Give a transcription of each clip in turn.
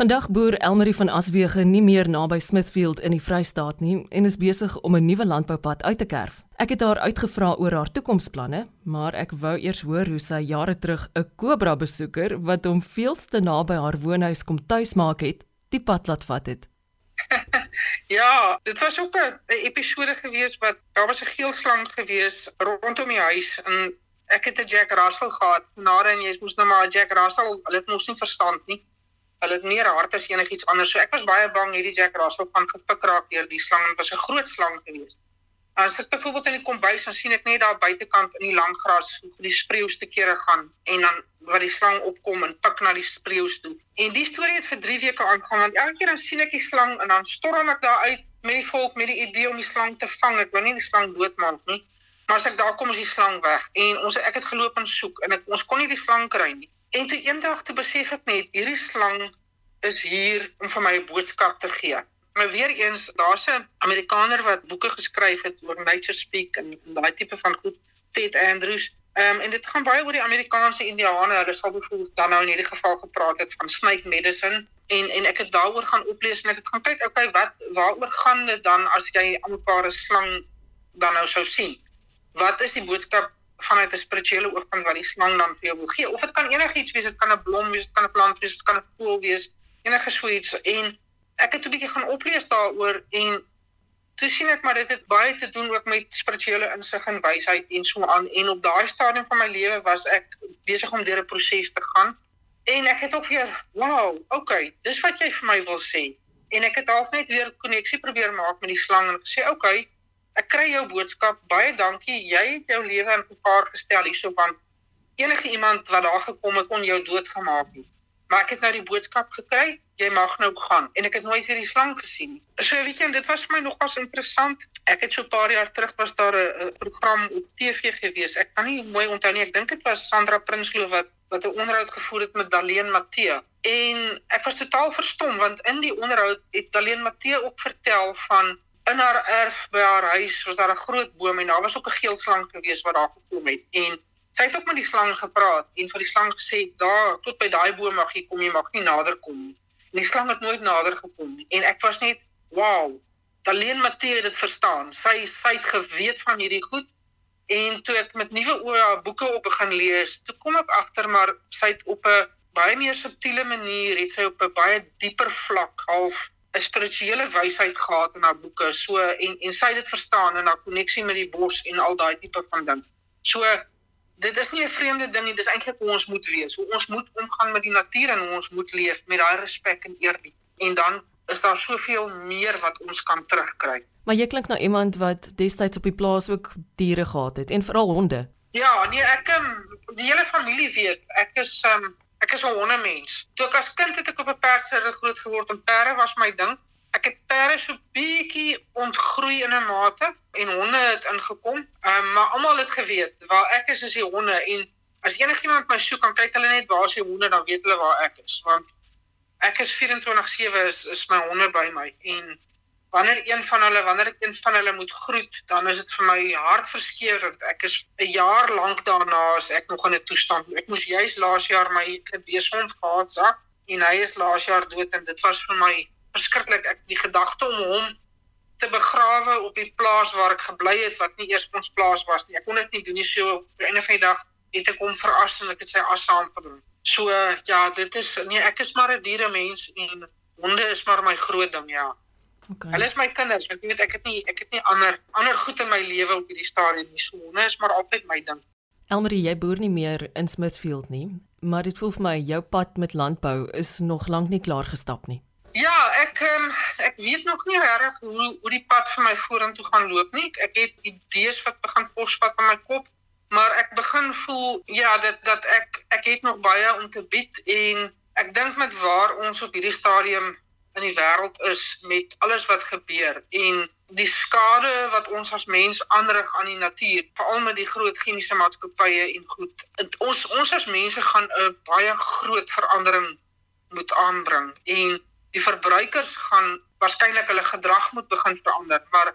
Vandag boer Elmarie van Aswege nie meer naby Smithfield in die Vrystaat nie en is besig om 'n nuwe landboupad uit te kerf. Ek het haar uitgevra oor haar toekomsplanne, maar ek wou eers hoor hoe sy jare terug 'n Cobra besoeker wat hom veelste naby haar woonhuis kom tuismaak het, die pad laat vat het. ja, dit was ook 'n episode gewees wat daar was 'n geel slang gewees rondom die huis en ek het 'n Jack Russell gehad. Nare en jy moes nou maar Jack Russell, hulle het mos nie verstand nie hulle het meer hart as enigiets anders. So ek was baie bang hierdie Jack Russell gaan gepik raak deur die slang. Dit was 'n groot slang geweest. As ek byvoorbeeld in die kombuis dan sien ek net daar buitekant in die lang gras hoe die spreeus te kere gaan en dan wat die slang opkom en pik na die spreeus toe. En die storie het vir 3 weke aangegaan want elke keer dan sien ek die slang en dan storm ek daar uit met die volk met die idee om die slang te vang. Ek wil nie die slang doodmaak nie. Maar as ek daar kom is die slang weg en ons ek het geloop en soek en ek, ons kon nie die slang kry nie. En toe eendag toe besef ek net hierdie slang is hier om vir my 'n boodskap te gee. Maar weer eens, daar's 'n Amerikaner wat boeke geskryf het oor nature speak en, en daai tipe van goed, Ted Andrews. Ehm um, en dit gaan baie oor die Amerikaanse Indiane. Hulle sal byvoorbeeld dan nou in hierdie geval gepraat het van snake medicine en en ek het daaroor gaan oplees en ek het gaan kyk, okay, wat waaroor gaan dit dan as jy 'n mekaar slang dan nou sou sien? Wat is die boodskap vanuit 'n spirituele oogpunt wat die slang dan vir jou wil gee. Of dit kan enigiets wees, dit kan 'n blom wees, dit kan 'n plant wees, dit kan 'n voël wees, enige so iets. En ek het 'n bietjie gaan oplees daaroor en toe sien ek maar dit het baie te doen ook met spirituele insig en wysheid en so aan. En op daai stadium van my lewe was ek besig om deur 'n proses te gaan en ek het ook weer wow, okay, dis wat jy vir my wil sê. En ek het half net weer koneksie probeer maak met die slang en gesê okay ek kry jou boodskap. Baie dankie. Jy het jou lewe in gevaar gestel hierso van enige iemand wat daar gekom het kon jou doodgemaak het. Maar ek het nou die boodskap gekry. Jy mag nou gaan en ek het nooit weer die slang gesien nie. So weet jy, dit was vir my nogals interessant. Ek het so 'n paar jaar terug was daar 'n program op TV gewees. Ek kan nie mooi onthou nie. Ek dink dit was Sandra Prinsloo wat wat 'n onderhoud gevoer het met Daleen Matthee. En ek was totaal verstom want in die onderhoud het Daleen Matthee ook vertel van in haar erf by haar huis was daar 'n groot boom en daar was ook 'n geel slang gewees wat daar gekom het. En sy het ook met die slang gepraat en vir die slang gesê daar tot by daai boom mag jy kom jy mag nie nader kom nie. En die slang het nooit nader gekom nie. En ek was net wow Alleen Matthee het dit verstaan. Sy sy het geweet van hierdie goed. En toe ek met nuwe oë boeke op begin lees toe kom ek agter maar sy het op 'n baie meer subtiele manier het sy op 'n baie dieper vlak half 'n spirituele wysheid gehad in haar boeke. So en en sy het dit verstaan in haar koneksie met die bos en al daai tipe van ding. So dit is nie 'n vreemde ding nie, dis eintlik hoe ons moet wees. Hoe ons moet omgaan met die natuur en hoe ons moet leef met daai respek en eerbied. En dan is daar soveel meer wat ons kan terugkry. Maar jy klink nou iemand wat destyds op die plaas ook diere gehad het en veral honde. Ja, nee, ek um, die hele familie weet. Ek is um, Ek is 'n hondemens. Toe ek as kind het ek op 'n perdserre groot geword en perde was my ding. Ek het perde so bietjie ontgroei in 'n mate en honde het ingekom. Ehm um, maar almal het geweet waar ek is is die honde en as enigiemand my soek kan kyk hulle net waar is die honde dan weet hulle waar ek is want ek is 24/7 is, is my honde by my en wanneer een van hulle wanneer ek een van hulle moet groet, dan is dit vir my hartverskeurende. Ek is 'n jaar lank daarna as ek nog in 'n toestand. Ek moes juis laas jaar my beesond gehad sak en hy is laas jaar dood en dit was vir my verskriklik. Ek die gedagte om hom te begrawe op die plaas waar ek gebly het wat nie eers ons plaas was nie. Ek kon dit nie doen nie so op die einde van die dag het ek hom veras en ek het sy as saamgebring. So ja, dit is nee, ek is maar 'n dieremens en honde is maar my groot ding, ja. Okay. Hulle is my kinders. Ek weet ek het nie ek het nie ander ander goed in my lewe op hierdie stadium nie. Sonne is maar altyd my ding. Elmarie, jy boer nie meer in Smithfield nie, maar dit voel vir my jou pad met landbou is nog lank nie klaar gestap nie. Ja, ek um, ek weet nog nie reg hoe hoe die pad vir my vorentoe gaan loop nie. Ek het idees wat begin posvat in my kop, maar ek begin voel ja, dat dat ek ek het nog baie om te bied en ek dink met waar ons op hierdie stadium in die wêreld is met alles wat gebeur en die skade wat ons as mens aanrig aan die natuur, veral met die groot chemiese maatskappye en goed. Ons ons as mense gaan 'n baie groot verandering moet aanbring en die verbruikers gaan waarskynlik hulle gedrag moet begin verander, maar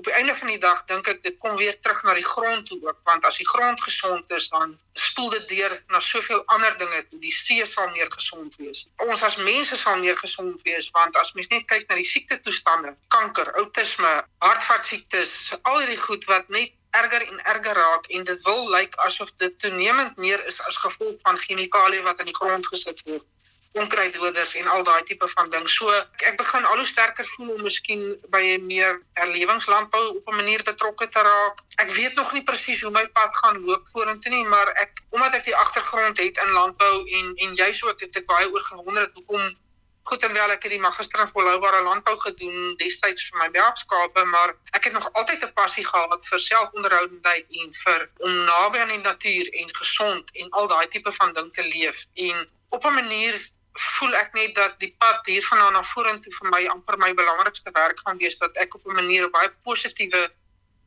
op die einde van die dag dink ek dit kom weer terug na die grond toe ook want as die grond gesond is dan spoel dit deur na soveel ander dinge toe. Die see sal meer gesond wees. Ons as mense sal meer gesond wees want as mens net kyk na die siekte toestande kanker outisme hartvaskiektes al hierdie goed wat net erger en erger raak en dit wil lyk asof dit toenemend meer is as gevolg van chemikalieë wat in die grond gesit word onkruiddoders en al daai tipe van ding. So ek, ek begin al hoe sterker voel om miskien by 'n meer herlewingslandbou op 'n manier betrokke te raak. Ek weet nog nie presies hoe my pad gaan loop vorentoe nie, maar ek omdat ek die agtergrond het in landbou en en jy's ook het ek baie oor gewonder het hoekom goed en wel ek het die magister in volhoubare landbou gedoen destyds vir my werkskape, maar ek het nog altyd 'n passie gehad vir selfonderhoudendheid en vir om naby aan die natuur en gesond en al daai tipe van ding te leef. En op 'n manier voel ek net dat die pad hiervandaan na vorentoe vir my amper my belangrikste werk gaan wees dat ek op 'n manier 'n baie positiewe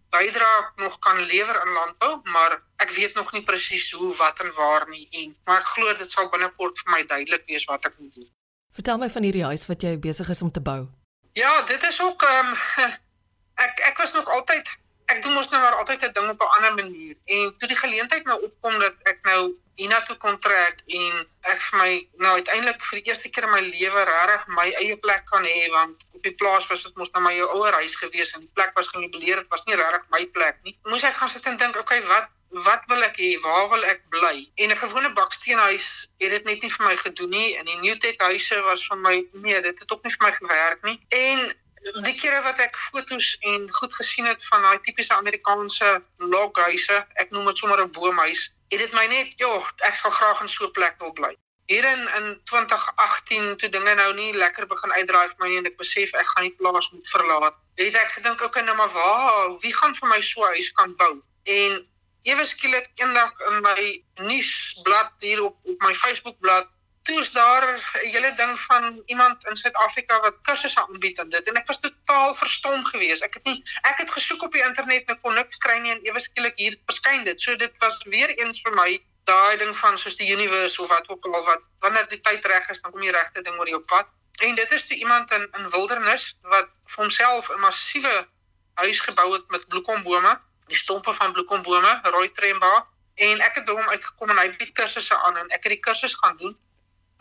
bydrae nog kan lewer in landbou, maar ek weet nog nie presies hoe, wat en waar nie en maar ek glo dit sal binnekort vir my duidelik wees wat ek moet doen. Vertel my van hierdie huis wat jy besig is om te bou. Ja, dit is ook ehm um, ek ek was nog altyd ek doen mos nou maar altyd 'n ding op 'n ander manier. En toe die geleentheid nou opkom dat ek nou hiernatoe kon trek en ek vir my nou uiteindelik vir die eerste keer in my lewe regtig my eie plek kan hê want op die plaas was dit mos nou my ouer huis gewees en die plek was gemeubileer dit was nie regtig my plek nie. Moes ek gaan sit en dink okay wat wat wil ek hê? Waar wil ek bly? En 'n gewone baksteenhuis het dit net nie vir my gedoen nie en die Newtek huise was vir my nee dit het ook nie vir my gewerk nie. En die kere wat ek fotos en goed gesien het van daai tipiese Amerikaanse loghuise ek noem dit sommer 'n boomhuis het dit my net, ja, ek sal graag in so 'n plek wil bly. Hier in in 2018 toe dinge nou nie lekker begin uitdraai vir my en ek besef ek gaan die plaas moet verlaat. Het ek gedink ook okay, nou maar waar, wie gaan vir my so 'n huis kan bou? En ewe skielik eendag in my nuusblad hier op op my Facebookblad toe is daar 'n hele ding van iemand in Suid-Afrika wat kursusse aanbied aan dit en ek was totaal verstom geweest. Ek het nie ek het gesoek op die internet en kon niks kry nie en ewe skielik hier verskyn dit. So dit was weer eens vir my daai ding van soos die universe of wat ook al wat wanneer die tyd reg is dan kom die regte ding oor jou pad. En dit is toe iemand in in wildernis wat vir homself 'n massiewe huis gebou het met bloekombome, die stompe van bloekombome, rooi tremba en ek het hom uitgekom en hy bied kursusse aan en ek het die kursus gaan doen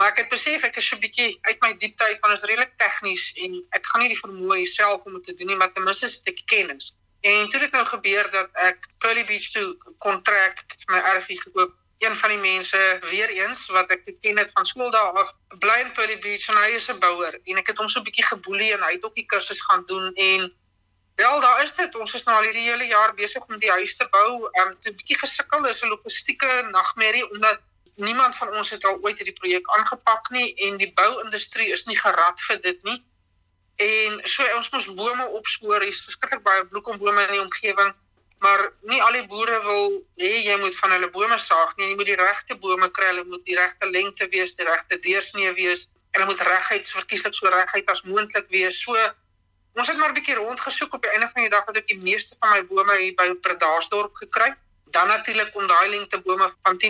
Maar ek het besef ek is so bietjie uit my diepte uit want dit is redelik tegnies en ek gaan nie die vermoë self om dit te doen nie, maar ten minste het ek kennis. En toe het nou gebeur dat ek Pearly Beach toe kontrak my RV gekoop. Een van die mense weer eens wat ek geken het van skool daar af, bly in Pearly Beach en hy is 'n bouer en ek het hom so 'n bietjie geboelie en hy het ook die kursus gaan doen en wel daar is dit. Ons is nou al hierdie hele jaar besig om die huis te bou. Ehm um, 'n bietjie gesukkel is 'n logistieke nagmerrie omdat niemand van ons het al ooit hierdie projek aangepak nie en die bouindustrie is nie gerad vir dit nie. En so ons moes bome opspoor, hier's verskriklik baie bloekombome in die omgewing, maar nie al die boere wil hê jy moet van hulle bome saag nie. Jy moet die regte bome kry, hulle moet die regte lengte wees, die regte deursnee wees en hulle moet reguit verkieslik so reguit as moontlik wees. So ons het maar 'n bietjie rondgesoek op die einde van die dag het ek die meeste van my bome hier by Predasdorp gekry dan natuurlik om daai lengte bome van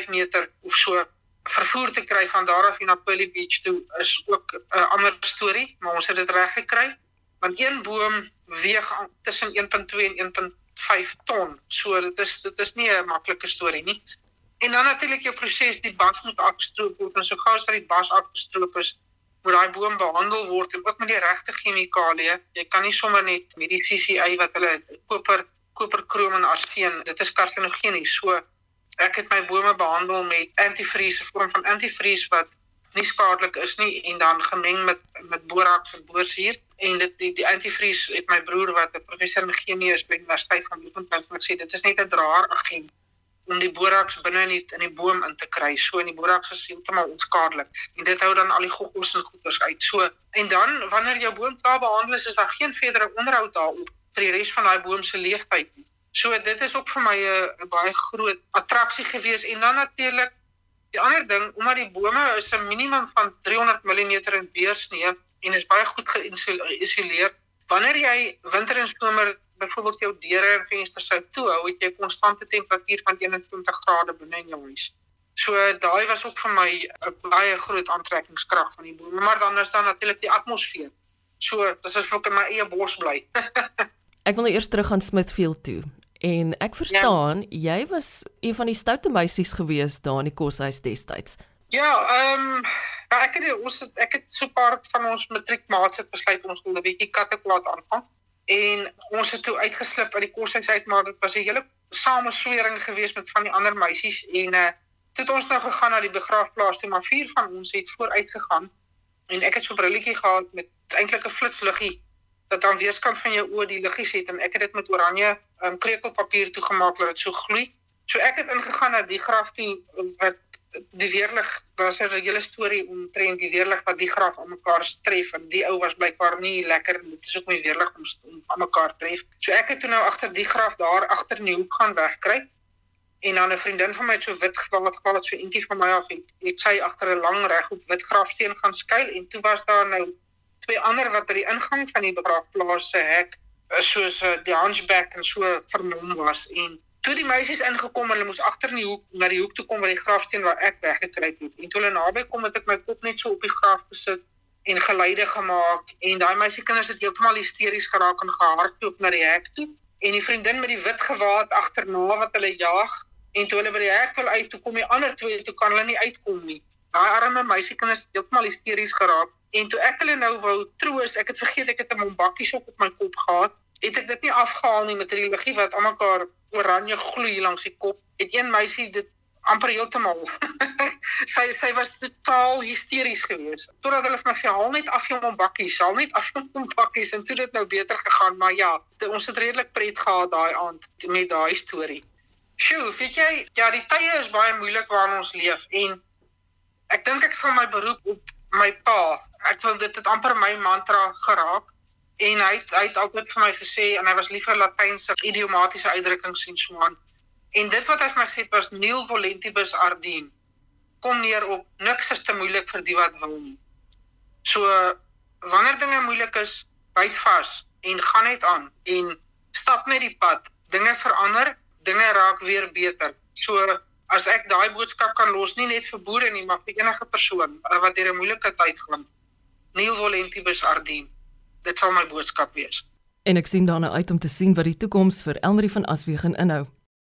10.5 meter of so vervoer te kry van daar af na Pearly Beach toe is ook 'n ander storie, maar ons het dit reg gekry. Want een boom weeg tussen 1.2 en 1.5 ton. So dit is dit is nie 'n maklike storie nie. En dan natuurlik jou proses, die bas moet afgestroop word en so gou as die bas afgestroop is, moet daai boom behandel word en ook met die regte chemikalieë. Jy kan nie sommer net met die CCA wat hulle koper koperkrom en arseen. Dit is karsinogenies. So ek het my bome behandel met antifreeze, 'n vorm van antifreeze wat nie skadelik is nie en dan gemeng met met boraks en boorsuur en dit die, die antifreeze het my broer wat 'n professor in chemie is by die Universiteit van Bloemfontein gesê dit is net 'n draer agent om die boraks binne in die, in die boom in te kry. So en die boraks is heeltemal onskadelik en dit hou dan al die goggels en goeters uit. So en dan wanneer jou boom klaar behandel is, is daar geen verdere onderhoud daarop vir die res van daai boom se leeftyd nie. So dit is ook vir my 'n baie groot attraksie gewees en dan natuurlik die ander ding omdat die bome is 'n minimum van 300 mm in beursnee en is baie goed geïsoleer. Wanneer jy winter en somer byvoorbeeld jou deure en vensters sou toe hou, het jy konstante temperatuur van 21 grade binne in jou huis. So daai was ook vir my 'n baie groot aantrekkingskrag van die bome, maar dan is daar natuurlik die atmosfeer. So, dis asof ek in my eie bos bly. Ek wil nou eers terug aan Smithfield toe. En ek verstaan ja. jy was een van die stoute meisies gewees daar in die koshuis destyds. Ja, ehm um, ek het ons het, ek het so paar van ons matriekmaats het besluit ons wil 'n bietjie katteplaat aanvang en ons het toe uitgeslip uit die koshuis uit maar dit was 'n hele sameswering geweest met van die ander meisies en uh toe het ons nou gegaan na die begraafplaas toe maar vier van ons het vooruit gegaan en ek het so 'n brilletjie gehad met eintlik 'n flitsliggie dat aan weerskant van jou oë die liggies het en ek het dit met oranje um, krekelpapier toegemaak dat dit so gloei. So ek het ingegaan na die graf toe wat die weerlig daar's 'n hele storie omtrent die weerlig wat die graf aan mekaar tref en die ou was blykbaar nie lekker en dit is ook my weerlig om, om aan mekaar tref. So ek het toe nou agter die graf daar agter in die hoek gaan wegkry. En dan 'n vriendin van my het so wit geval wat geval het so eentjie van my af het, het sy agter 'n lang regop wit grafsteen gaan skuil en toe was daar nou twee ander wat by die ingang van die begraafplaas se hek soos uh, die hunchback en so vermom was en toe die meisies ingekom hulle moes agter in die hoek na die hoek toe kom by die grafsteen waar ek weggekruip het. En toe hulle naby kom het ek my kop net so op die graf gesit en geluide gemaak en daai meisie kinders het heeltemal hysteries geraak en gehardloop na die hek toe en die vriendin met die wit gewaad agterna wat hulle jag en toe hulle by die hek wil uit toe kom die ander twee toe kan hulle nie uitkom nie. Daai arme meisie kinders het heeltemal hysteries geraak en toe ek hulle nou wou troos, ek het vergeet ek het 'n mombakkie op my kop gehad het ek dit nie afgehaal nie met die liggie wat almekaar oranje gloei langs die kop. Het een meisie dit amper heeltemal. sy sy was totaal hysteries geweest. Totdat hulle vir my sê haal net af jou bakkies, haal net af jou bakkies en toe dit nou beter gegaan, maar ja, ons het redelik pret gehad daai aand met daai storie. Sjoe, weet jy, ja, die tye is baie moeilik waarin ons leef en ek dink ek van my beroep op my pa. Ek wil dit het amper my mantra geraak en hy het, hy het altyd vir my gesê en hy was lief vir latynse idiomatiese uitdrukkings en so aan. En dit wat hy vir my gesê het was nil volentibus ardien. Kom neer op niks is te moeilik vir die wat wil nie. So wanneer dinge moeilik is, byt vas en gaan net aan en stap net die pad. Dinge verander, dinge raak weer beter. So as ek daai boodskap kan los nie net vir boere nie, maar vir enige persoon wat deur 'n moeilike tyd gaan. Nil volentibus ardien dit sal my boodskap wees. En ek sien daarna uit om te sien wat die toekoms vir Elmarie van Aswegen inhou.